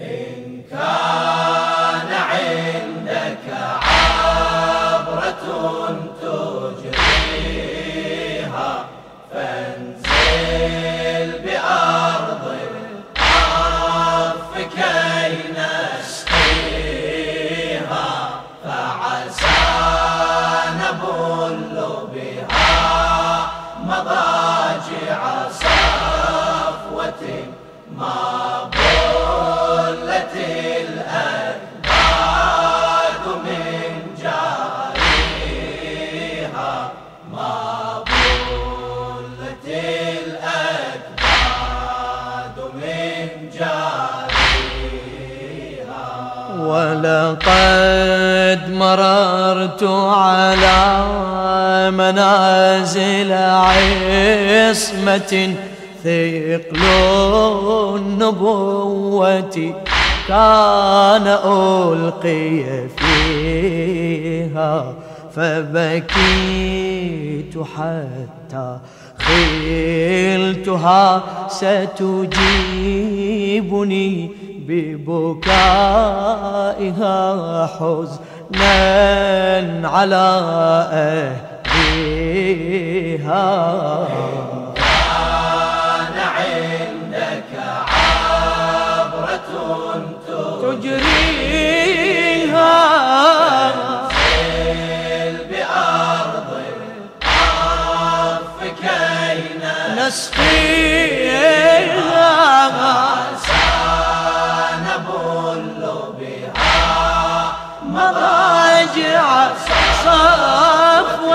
إن كان عندك عبرة تجريها فانزل بأرض العرف كي نسقيها فعسى نبل بها مضاجع ولقد مررت على منازل عصمة ثقل النبوة كان ألقي فيها فبكيت حتى خلتها ستجيبني ببكائها حزنا على أهلها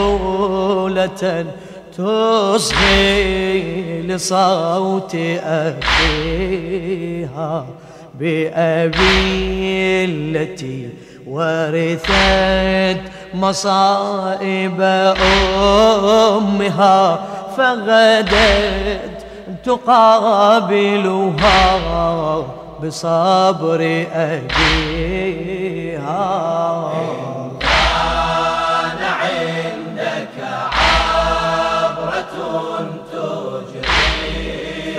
مذهولة تصغي لصوت أخيها بأبي التي ورثت مصائب أمها فغدت تقابلها بصبر أبيها.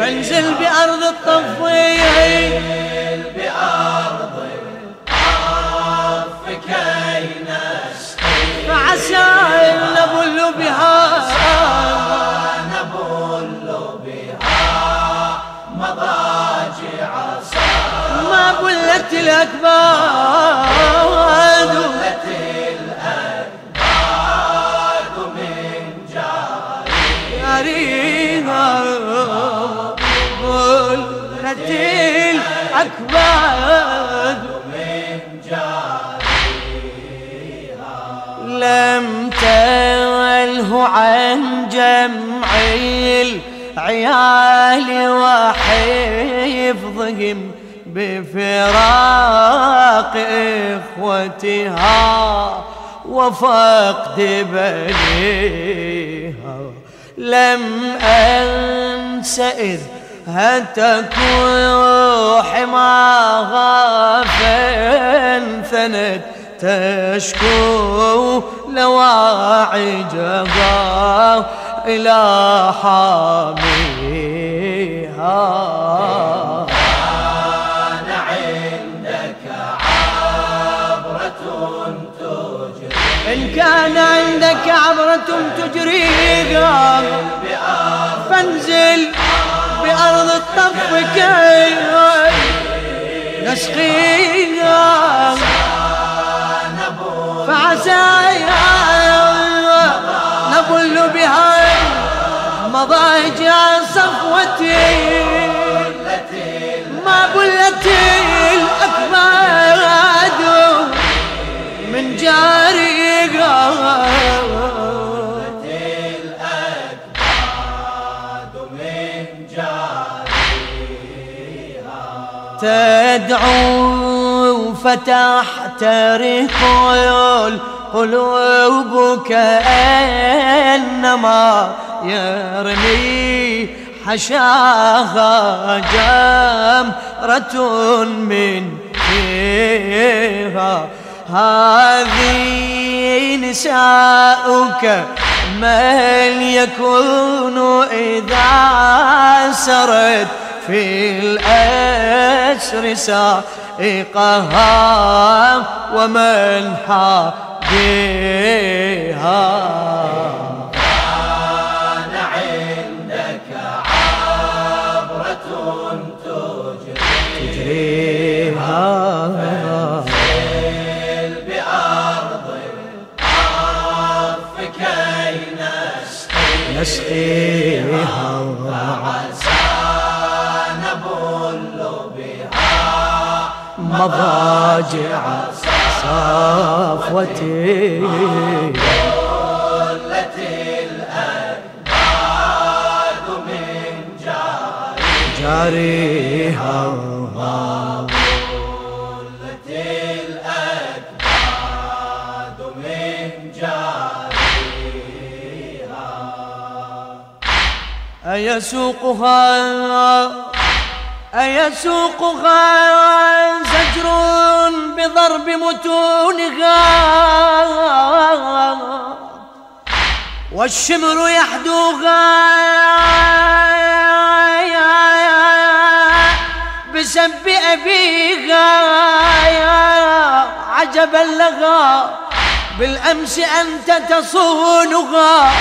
فانزل بأرض الطفيل. بأرض الطف كي نسقي فعسى أن نبل بها. بلت الأكباد لم تله عن جمع العيال وحفظهم بفراق إخوتها وفقد بنيها. لم أنس إذ هتك حماها فانثنت تشكو لواعجها إلى حاميها. إن كان عندك عبرة تجريها فانزل بأرض الطف كي نسقيها فعسى نبل بها مضاجع صفوتي. ما بلت الأكباد من جاري تدعو فتحت ركول قلوب كأنما يرمي حشاها جمرة من فيها. هذه نساؤك من يكون إذا سرت في الأسر سائقها ومن حاديها كان مضاجع صفوتي. جاريها. قلت الأكباد من جاريها أيسوقها؟ أيسوقها؟ بضرب متونها والشمر يحدوها بسب أبيها عجبا لها بالأمس أنت تصونها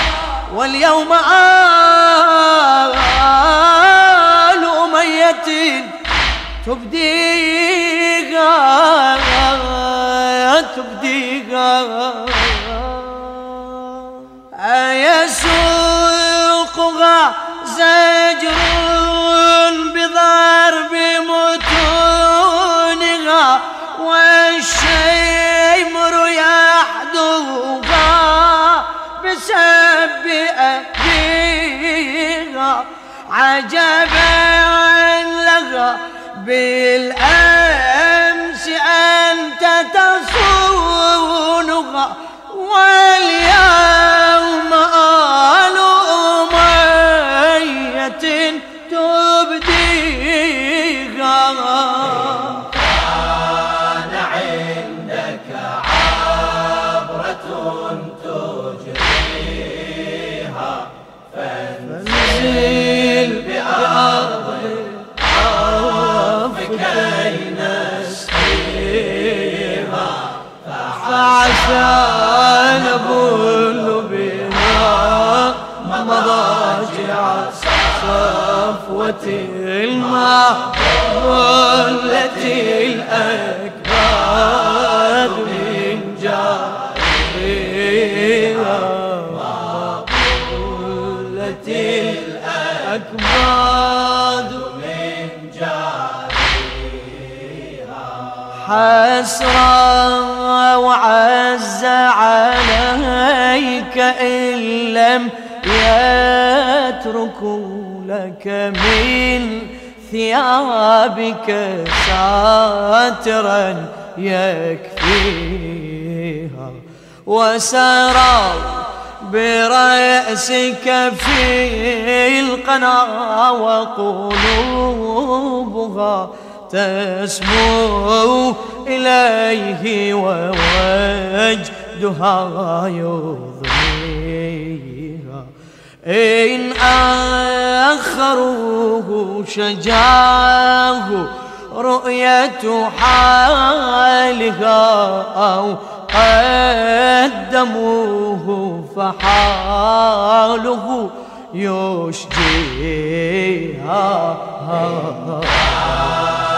واليوم آل أمية تبديها أيسوقها زجر بضرب متونها والشيمر يحدوها بسب أبيها عجبا لها بالأمس صفوة الماء الأكباد من جارها من حسرا وعز عليك إن لم يتركوا لك من ثيابك ساترا يكفيها وسرى برأسك في القنا وقلوبها تسمو إليه ووجدها يضنيها إن أخروه شجاه رؤية حالها أو قدموه فحاله يشجيها.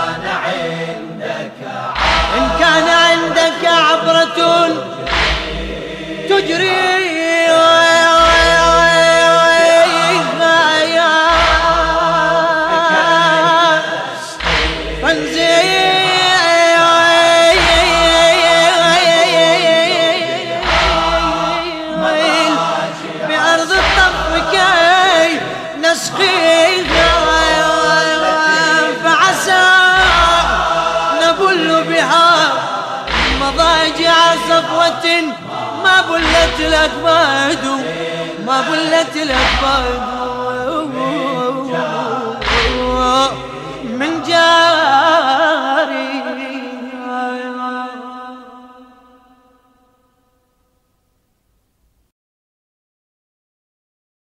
كان عندك إن كان عندك عبرة تجري ما بلت لك بعد ما بلت لك بعد من جاب